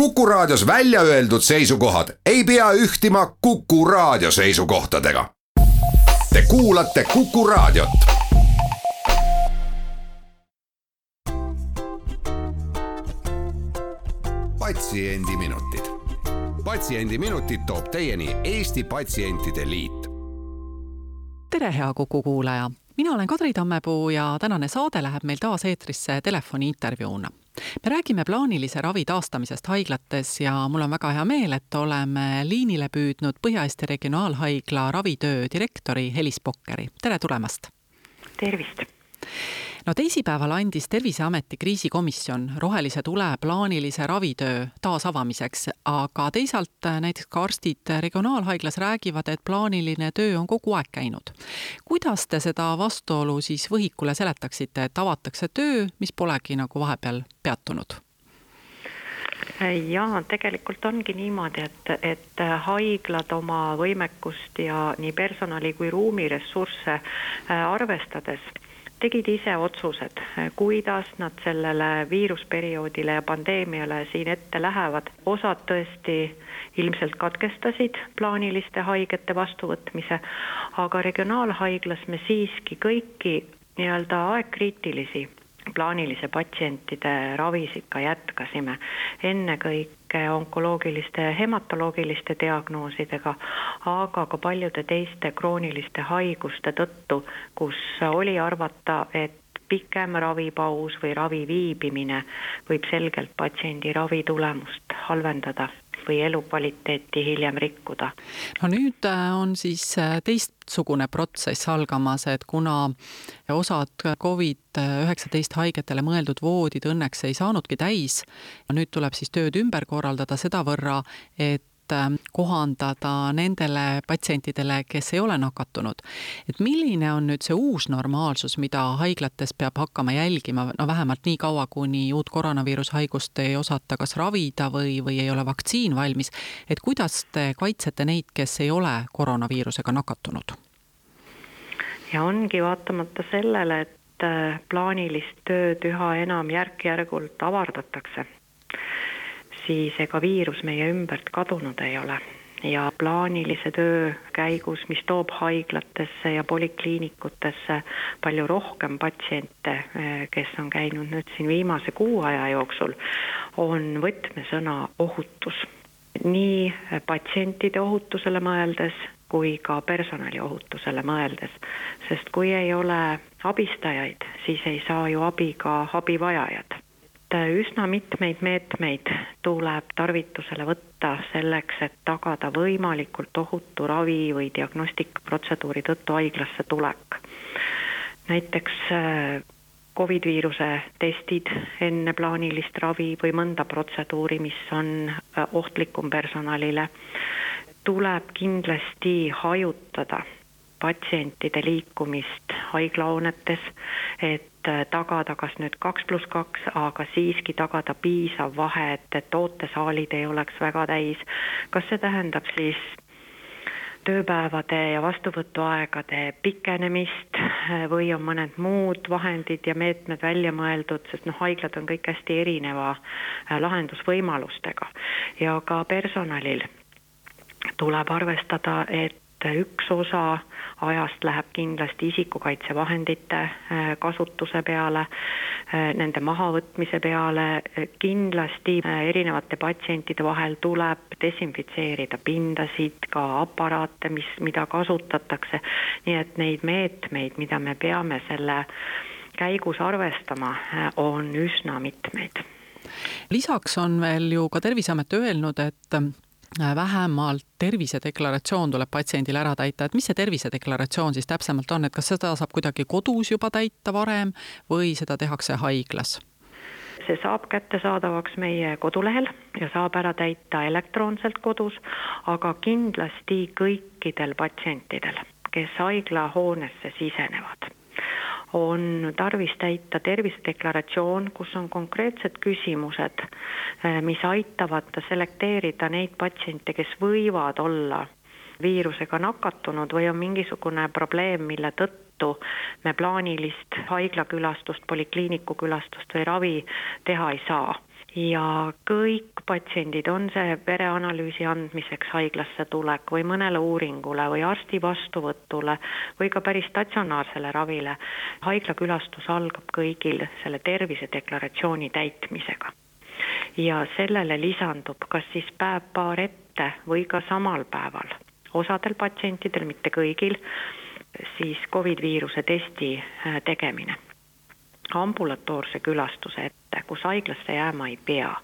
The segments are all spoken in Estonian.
Kuku Raadios välja öeldud seisukohad ei pea ühtima Kuku Raadio seisukohtadega. Te kuulate Kuku Raadiot. patsiendiminutid, Patsiendiminutid toob teieni Eesti Patsientide Liit. tere, hea Kuku kuulaja, mina olen Kadri Tammepuu ja tänane saade läheb meil taas eetrisse telefoniintervjuuna me räägime plaanilise ravi taastamisest haiglates ja mul on väga hea meel, et oleme liinile püüdnud Põhja-Eesti Regionaalhaigla ravitöö direktori Helis Pokkeri, tere tulemast! tervist! No teisipäeval andis Terviseameti kriisikomisjon rohelise tule plaanilise ravitöö taasavamiseks, aga teisalt näiteks ka arstid Regionaalhaiglas räägivad, et plaaniline töö on kogu aeg käinud. kuidas te seda vastuolu siis võhikule seletaksite, et avatakse töö, mis polegi nagu vahepeal peatunud? jaa, tegelikult ongi niimoodi, et, et haiglad oma võimekust ja nii personali kui ruumiressursse äh, arvestades tegid ise otsused, kuidas nad sellele viirusperioodile ja pandeemiale siin ette lähevad. osad tõesti ilmselt katkestasid plaaniliste haigete vastuvõtmise, aga regionaalhaiglas me siiski kõiki nii-öelda aegkriitilisi plaanilise patsientide ravisid ka jätkasime, ennekõike onkoloogiliste ja hematoloogiliste diagnoosidega, aga ka paljude teiste krooniliste haiguste tõttu, kus oli arvata, et pikem ravipaus või ravi viibimine võib selgelt patsiendi ravi tulemust halvendada või elukvaliteeti hiljem rikkuda. no nüüd äh, on siis äh, teistsugune protsess algamas, et kuna osad Covid-19 haigetele mõeldud voodid õnneks ei saanudki täis, nüüd tuleb siis tööd ümber korraldada sedavõrra, et kohandada nendele patsientidele, kes ei ole nakatunud. et milline on nüüd see uus normaalsus, mida haiglates peab hakkama jälgima, no vähemalt nii kaua, kuni uut koroonaviirushaigust ei osata kas ravida või, või ei ole vaktsiin valmis, et kuidas te kaitsete neid, kes ei ole koroonaviirusega nakatunud? ja ongi vaatamata sellele, et äh, plaanilist tööd üha enam järk-järgult avardatakse siis ega viirus meie ümbert kadunud ei ole. Ja plaanilise töö käigus, mis toob haiglatesse ja polikliinikutesse palju rohkem patsiente, kes on käinud nüüd siin viimase kuu aja jooksul, on võtmesõna ohutus. nii patsientide ohutusele mõeldes kui ka personali ohutusele mõeldes, sest kui ei ole abistajaid, siis ei saa ju abi ka abivajajad et üsna mitmeid meetmeid tuleb tarvitusele võtta selleks, et tagada võimalikult ohutu ravi või diagnostikaprotseduuri tõttu haiglasse tulek. näiteks äh, Covid viiruse testid enne plaanilist ravi või mõnda protseduuri, mis on äh, ohtlikum personalile, tuleb kindlasti hajutada patsientide liikumist haiglahoonetes, et äh, tagada kas nüüd kaks pluss kaks, aga siiski tagada piisav vahe, et, et ootesaalid ei oleks väga täis. kas see tähendab siis tööpäevade ja vastuvõtuaegade pikenemist äh, või on mõned muud vahendid ja meetmed välja mõeldud, sest noh, haiglad on kõik hästi erineva äh, lahendusvõimalustega ja ka personalil tuleb arvestada, et üks osa ajast läheb kindlasti isikukaitsevahendite äh, kasutuse peale, äh, nende mahavõtmise peale, kindlasti äh, erinevate patsientide vahel tuleb desinfitseerida pindasid, ka aparaate, mis, mida kasutatakse, nii et neid meetmeid, mida me peame selle käigus arvestama, on üsna mitmeid. Lisaks on veel ju ka Terviseamet öelnud, et vähemalt tervisedeklaratsioon tuleb patsiendil ära täita, et mis see tervisedeklaratsioon siis täpsemalt on, et kas seda saab kuidagi kodus juba täita varem või seda tehakse haiglas? see saab kättesaadavaks meie kodulehel ja saab ära täita elektroonselt kodus, aga kindlasti kõikidel patsientidel, kes haiglahoonesse sisenevad on tarvis täita tervisedeklaratsioon, kus on konkreetsed küsimused, eh, mis aitavad selekteerida neid patsiente, kes võivad olla viirusega nakatunud või on mingisugune probleem, mille tõttu me plaanilist haiglakülastust, polikliiniku külastust või ravi teha ei saa ja kõik patsiendid, on see vereanalüüsi andmiseks haiglasse tulek või mõnele uuringule või arsti vastuvõtule või ka päris statsionaarsele ravile, haiglakülastus algab kõigil selle tervisedeklaratsiooni täitmisega. ja sellele lisandub kas siis päev-paar ette või ka samal päeval, osadel patsientidel, mitte kõigil, siis Covid viiruse testi äh, tegemine ambulatoorse külastuse ette, kus haiglasse jääma ei pea.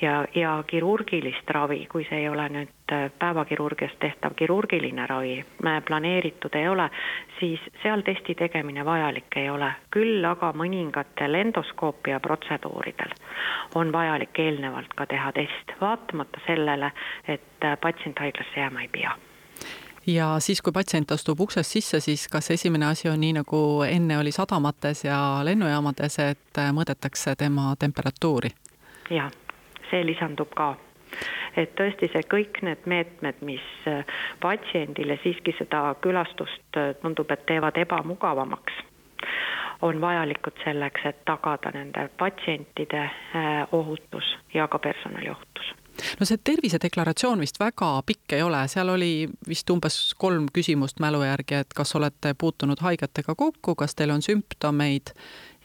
ja, ja kirurgilist ravi, kui see ei ole nüüd äh, päevakirurgias tehtav kirurgiline ravi, planeeritud ei ole, siis seal testi tegemine vajalik ei ole. küll aga mõningatel endoskoopia protseduuridel on vajalik eelnevalt ka teha test, vaatamata sellele, et äh, patsient haiglasse jääma ei pea ja siis, kui patsient astub uksest sisse, siis kas esimene asi on nii, nagu enne oli sadamates ja lennujaamades, et mõõdetakse tema temperatuuri? jah, see lisandub ka et tõesti see kõik need meetmed, mis patsiendile siiski seda külastust tundub, et teevad ebamugavamaks, on vajalikud selleks, et tagada nende patsientide ohutus ja ka personali ohutus no see tervisedeklaratsioon vist väga pikk ei ole, seal oli vist umbes kolm küsimust mälu järgi, et kas olete puutunud haigetega kokku, kas teil on sümptomeid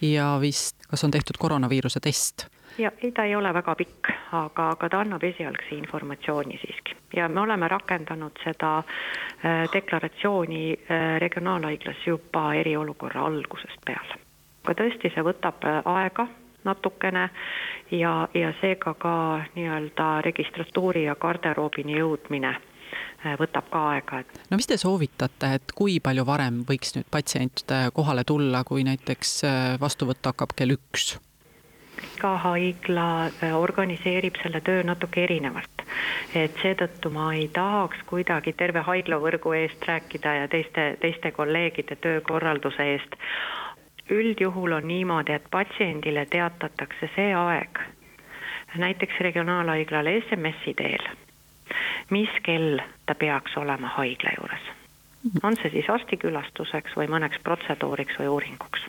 ja vist, kas on tehtud koroonaviiruse test? ja ei, ta ei ole väga pikk, aga, aga ta annab esialgse informatsiooni siiski ja me oleme rakendanud seda äh, deklaratsiooni äh, regionaalhaiglas juba eriolukorra algusest peale. aga tõesti, see võtab äh, aega natukene ja, ja seega ka nii-öelda registratuuri ja garderoobini jõudmine äh, võtab ka aega, no mis te soovitate, et kui palju varem võiks nüüd patsient äh, kohale tulla, kui näiteks äh, vastuvõtt hakkab kell üks? iga haigla organiseerib selle töö natuke erinevalt. et seetõttu ma ei tahaks kuidagi terve haiglavõrgu eest rääkida ja teiste, teiste kolleegide töökorralduse eest üldjuhul on niimoodi, et patsiendile teatatakse see aeg, näiteks regionaalhaiglale SMS-i teel, mis kell ta peaks olema haigla juures. on see siis arstikülastuseks või mõneks protseduuriks või uuringuks.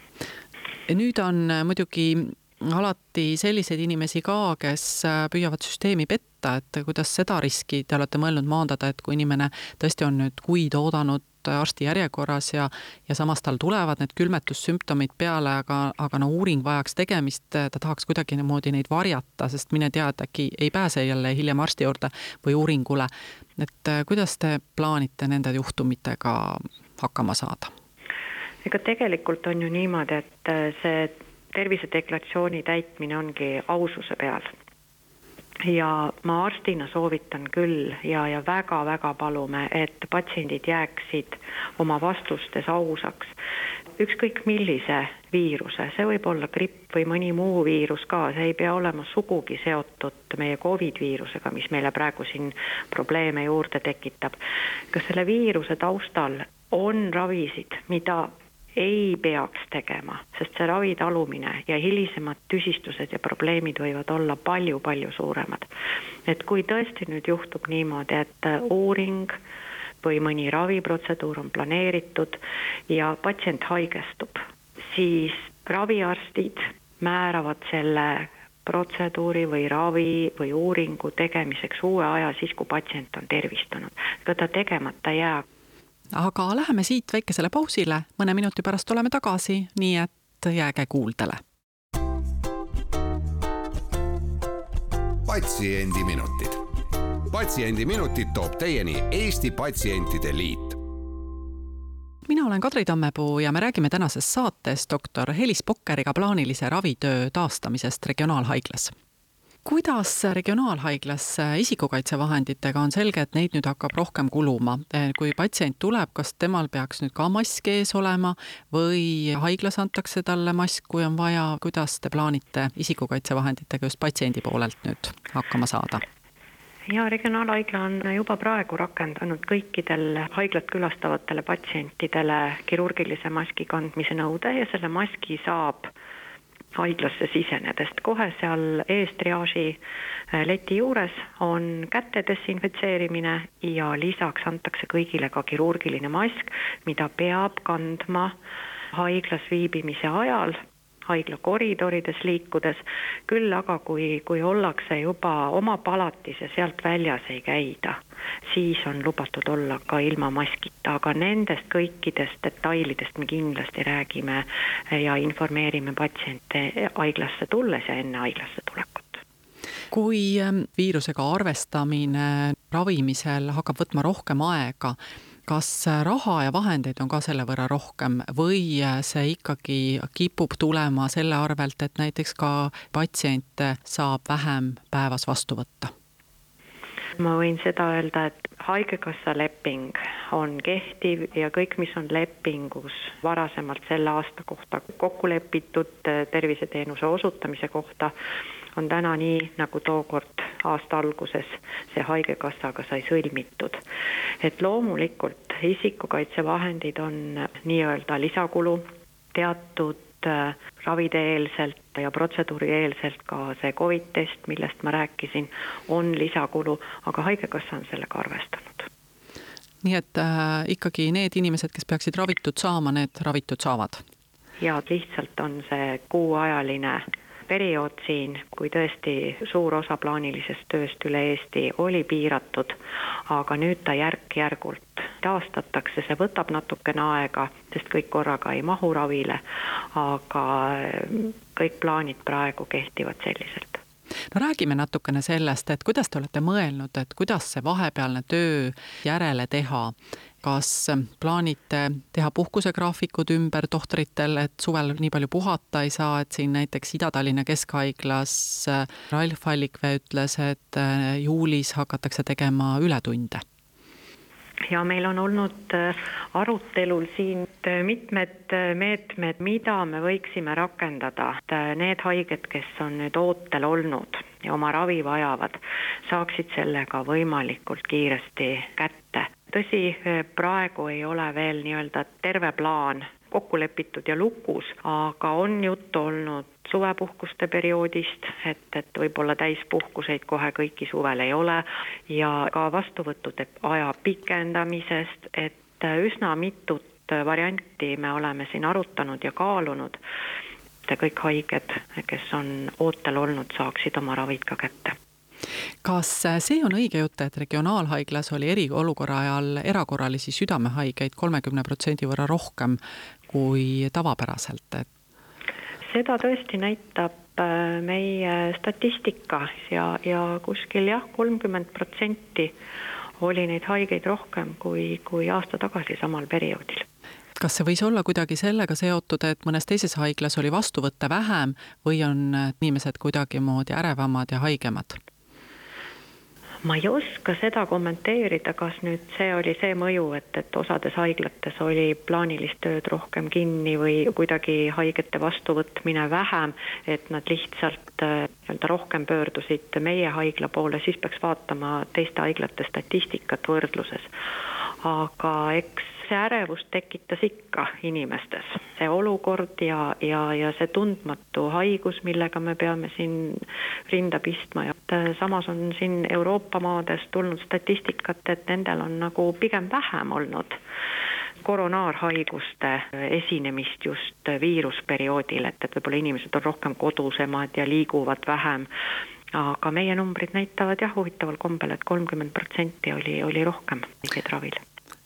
nüüd on muidugi alati selliseid inimesi ka, kes püüavad süsteemi petta, et kuidas seda riski te olete mõelnud maandada, et kui inimene tõesti on nüüd kuid oodanud arsti järjekorras ja, ja samas tal tulevad need külmetussümptomid peale, aga, aga no uuring vajaks tegemist, ta tahaks kuidagimoodi neid varjata, sest mine tea, et äkki ei pääse jälle hiljem arsti juurde või uuringule. et äh, kuidas te plaanite nende juhtumitega hakkama saada? ega tegelikult on ju niimoodi, et äh, see tervisedeklaratsiooni täitmine ongi aususe peal ja ma arstina soovitan küll ja, ja väga-väga palume, et patsiendid jääksid oma vastustes ausaks. ükskõik millise viiruse, see võib olla gripp või mõni muu viirus ka, see ei pea olema sugugi seotud meie Covid viirusega, mis meile praegu siin probleeme juurde tekitab. kas selle viiruse taustal on ravisid, mida ei peaks tegema, sest see ravi talumine ja hilisemad tüsistused ja probleemid võivad olla palju-palju suuremad. et kui tõesti nüüd juhtub niimoodi, et uuring või mõni raviprotseduur on planeeritud ja patsient haigestub, siis raviarstid määravad selle protseduuri või ravi või uuringu tegemiseks uue aja siis, kui patsient on tervistunud. ega ta tegemata ei jää aga läheme siit väikesele pausile, mõne minuti pärast oleme tagasi, nii et jääge kuuldele. patsiendiminutid. patsiendiminutid toob teieni Eesti Patsientide Liit mina olen Kadri Tammepuu ja me räägime tänases saates doktor Helis Pokkeriga plaanilise ravitöö taastamisest Regionaalhaiglas kuidas regionaalhaiglas isikukaitsevahenditega on selge, et neid nüüd hakkab rohkem kuluma, kui patsient tuleb, kas temal peaks nüüd ka mask ees olema või haiglas antakse talle mask, kui on vaja, kuidas te plaanite isikukaitsevahenditega just patsiendi poolelt nüüd hakkama saada? ja Regionaalhaigla on juba praegu rakendanud kõikidel haiglat külastavatele patsientidele kirurgilise maski kandmise nõude ja selle maski saab haiglasse sisenedest. kohe seal ees triaaži äh, leti juures on käte desinfitseerimine ja lisaks antakse kõigile ka kirurgiline mask, mida peab kandma haiglas viibimise ajal haigla koridorides liikudes, küll aga kui, kui ollakse juba oma palatis ja sealt väljas ei käida, siis on lubatud olla ka ilma maskita, aga nendest kõikidest detailidest me kindlasti räägime ja informeerime patsiente haiglasse tulles ja enne haiglasse tulekut. Kui ähm, viirusega arvestamine ravimisel hakkab võtma rohkem aega, kas raha ja vahendeid on ka selle võrra rohkem või see ikkagi kipub tulema selle arvelt, et näiteks ka patsiente saab vähem päevas vastu võtta? ma võin seda öelda, et Haigekassa leping on kehtiv ja kõik, mis on lepingus varasemalt selle aasta kohta kokku lepitud terviseteenuse osutamise kohta, on täna nii, nagu tookord aasta alguses see Haigekassaga sai sõlmitud. et loomulikult isikukaitsevahendid on nii-öelda lisakulu, teatud äh, ravide eelselt ja protseduuri eelselt ka see Covid test, millest ma rääkisin, on lisakulu, aga Haigekassa on sellega arvestanud. nii et äh, ikkagi need inimesed, kes peaksid ravitud saama, need ravitud saavad? ja lihtsalt on see kuuajaline periood siin, kui tõesti suur osa plaanilisest tööst üle Eesti oli piiratud, aga nüüd ta järk-järgult taastatakse, see võtab natukene aega, sest kõik korraga ei mahu ravile, aga kõik plaanid praegu kehtivad selliselt. No räägime natukene sellest, et kuidas te olete mõelnud, et kuidas see vahepealne töö järele teha kas plaanite teha puhkusegraafikud ümber tohtritel, et suvel nii palju puhata ei saa, et siin näiteks Ida-Tallinna Keskhaiglas äh, Ralf Allikvee ütles, et äh, juulis hakatakse tegema ületunde? ja meil on olnud äh, arutelul siin mitmed meetmed, mida me võiksime rakendada, et need haiged, kes on nüüd ootel olnud ja oma ravi vajavad, saaksid sellega võimalikult kiiresti kätte tõsi, praegu ei ole veel nii-öelda terve plaan kokku lepitud ja lukus, aga on juttu olnud suvepuhkuste perioodist, et, et võib-olla täispuhkuseid kohe kõiki suvel ei ole. Ja ka vastuvõttude aja pikendamisest, et üsna mitut varianti me oleme siin arutanud ja kaalunud, et kõik haiged, kes on ootel olnud, saaksid oma ravid ka kätte kas see on õige jutt, et regionaalhaiglas oli eriolukorra ajal erakorralisi südamehaigeid kolmekümne protsendi võrra rohkem kui tavapäraselt, et? seda tõesti näitab äh, meie statistika ja, ja kuskil jah, kolmkümmend protsenti oli neid haigeid rohkem kui, kui aasta tagasi samal perioodil kas see võis olla kuidagi sellega seotud, et mõnes teises haiglas oli vastuvõtte vähem või on inimesed kuidagimoodi ärevamad ja haigemad? Ma ei oska seda kommenteerida, kas nüüd see oli see mõju, et, et osades haiglates oli plaanilist tööd rohkem kinni või kuidagi haigete vastuvõtmine vähem, et nad lihtsalt äh, nii-öelda rohkem pöördusid meie haigla poole, siis peaks vaatama teiste haiglate statistikat võrdluses. aga eks see ärevus tekitas ikka inimestes, see olukord ja, ja, ja see tundmatu haigus, millega me peame siin rinda pistma. Ja äh, samas on siin Euroopa maadest tulnud statistikat, et nendel on nagu pigem vähem olnud koronaarhaiguste esinemist just viirusperioodil, et, et võib-olla inimesed on rohkem kodusemad ja liiguvad vähem. Aga meie numbrid näitavad jah, huvitaval kombel et, kolmkümmend protsenti oli, oli rohkem haigeid ravil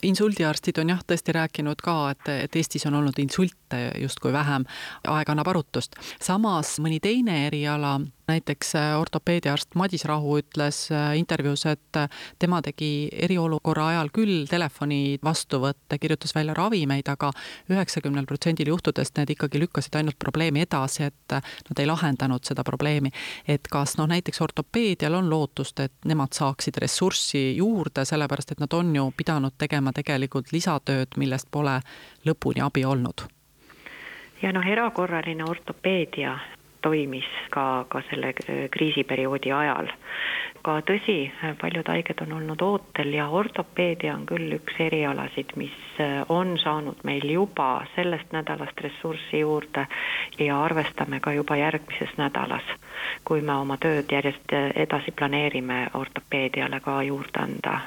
insuldiarstid on jah, tõesti rääkinud ka, et, et Eestis on olnud insulte justkui vähem, aeg annab arutust. samas mõni teine eriala näiteks äh, ortopeediaarst Madis Rahu ütles äh, intervjuus, et äh, tema tegi eriolukorra ajal küll telefoni vastuvõtte, kirjutas välja ravimeid aga, aga üheksakümnel protsendil juhtudest need ikkagi lükkasid ainult probleemi edasi, et nad ei lahendanud seda probleemi. et kas noh, näiteks ortopeedial on lootust, et nemad saaksid ressurssi juurde, sellepärast et nad on ju pidanud tegema tegelikult lisatööd, millest pole lõpuni abi olnud ja noh, erakorraline ortopeedia toimis ka, ka selle kriisiperioodi ajal. ka tõsi, paljud haiged on olnud ootel ja ortopeedia on küll üks erialasid, mis on saanud meil juba sellest nädalast ressurssi juurde ja arvestame ka juba järgmises nädalas, kui me oma tööd järjest edasi planeerime, ortopeediale ka juurde anda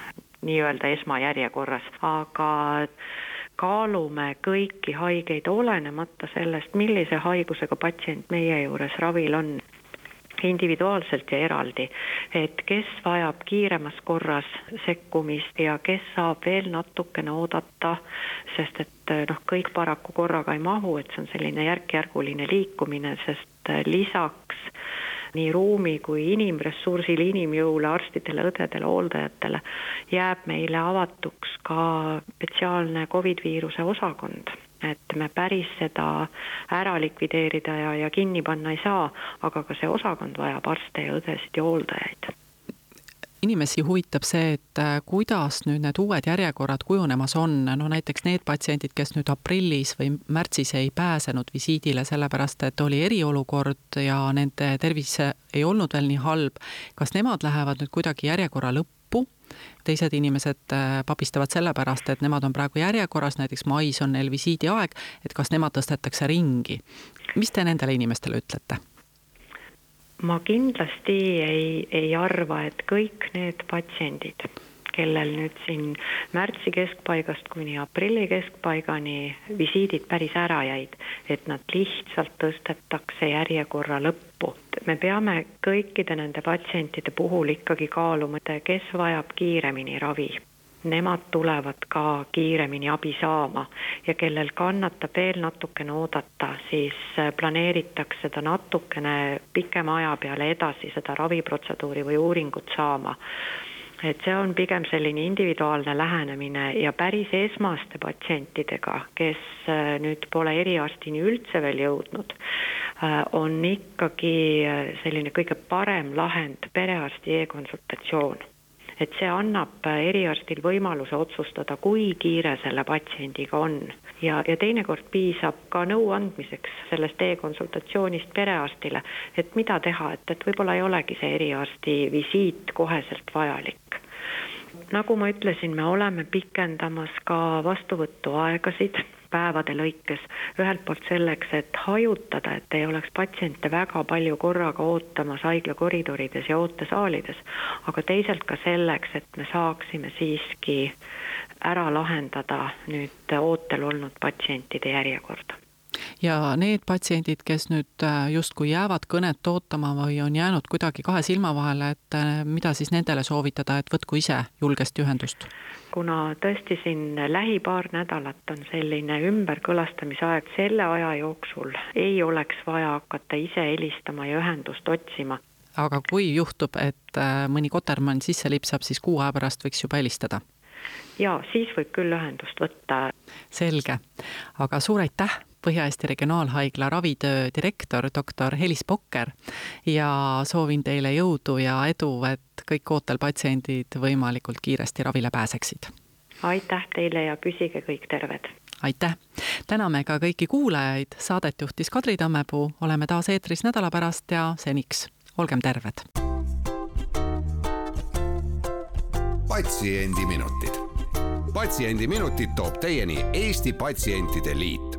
nii-öelda esmajärjekorras, aga kaalume kõiki haigeid, olenemata sellest, millise haigusega patsient meie juures ravil on individuaalselt ja eraldi, et kes vajab kiiremas korras sekkumist ja kes saab veel natukene oodata, sest et noh, kõik paraku korraga ei mahu, et see on selline järk-järguline liikumine, sest lisaks nii ruumi kui inimressursile, inimjõule, arstidele, õdedele, hooldajatele jääb meile avatuks ka spetsiaalne Covid viiruse osakond. Et me päris seda ära likvideerida ja, ja kinni panna ei saa, aga ka see osakond vajab arste ja õdesid ja hooldajaid inimesi huvitab see, et äh, kuidas nüüd need uued järjekorrad kujunemas on, no näiteks need patsiendid, kes nüüd aprillis või märtsis ei pääsenud visiidile, sellepärast et oli eriolukord ja nende tervis ei olnud veel nii halb, kas nemad lähevad nüüd kuidagi järjekorra lõppu teised inimesed äh, papistavad sellepärast, et nemad on praegu järjekorras, näiteks mais on neil visiidiaeg, et kas nemad tõstetakse ringi. mis te nendele inimestele ütlete? Ma kindlasti ei, ei arva, et kõik need patsiendid, kellel nüüd siin märtsi keskpaigast kuni aprilli keskpaigani visiidid päris ära jäid, et nad lihtsalt tõstetakse järjekorra lõppu. me peame kõikide nende patsientide puhul ikkagi kaaluma, kes vajab kiiremini ravi nemad tulevad ka kiiremini abi saama. Ja kellel kannatab veel natukene oodata, siis äh, planeeritakse ta natukene pikema aja peale edasi seda raviprotseduuri või uuringut saama. Et see on pigem selline individuaalne lähenemine ja päris esmaste patsientidega, kes äh, nüüd pole eriarstini üldse veel jõudnud, äh, on ikkagi selline kõige parem lahend perearsti e-konsultatsioon et see annab eriarstil võimaluse otsustada, kui kiire selle patsiendiga on. ja, ja teinekord piisab ka nõu andmiseks sellest e-konsultatsioonist perearstile, et mida teha, et, et võib-olla ei olegi see eriarsti visiit koheselt vajalik nagu ma ütlesin, me oleme pikendamas ka vastuvõtuaegasid päevade lõikes. ühelt poolt selleks, et hajutada, et ei oleks patsiente väga palju korraga ootamas haigla koridorides ja ootesaalides, aga teisalt ka selleks, et me saaksime siiski ära lahendada nüüd ootel olnud patsientide järjekorda ja need patsiendid, kes nüüd äh, justkui jäävad kõnet ootama või on jäänud kuidagi kahe silma vahele, et äh, mida siis nendele soovitada, et võtku ise julgesti ühendust? kuna tõesti siin lähi paar nädalat on selline ümberkõlastamise aeg, selle aja jooksul ei oleks vaja hakata ise helistama ja ühendust otsima. aga kui juhtub, et äh, mõni kotermann sisse lipsab, siis kuu aja pärast võiks juba helistada? jaa, siis võib küll ühendust võtta. selge, aga suur aitäh Põhja-Eesti Regionaalhaigla ravitöö direktor, doktor Helis Pokker ja soovin teile jõudu ja edu, et kõik ootelpatsiendid võimalikult kiiresti ravile pääseksid. aitäh teile ja püsige kõik terved! aitäh! täname ka kõiki kuulajaid, saadet juhtis Kadri Tammepuu, oleme taas eetris nädala pärast ja seniks olgem terved! patsiendiminutid. patsiendiminutid toob teieni Eesti Patsientide Liit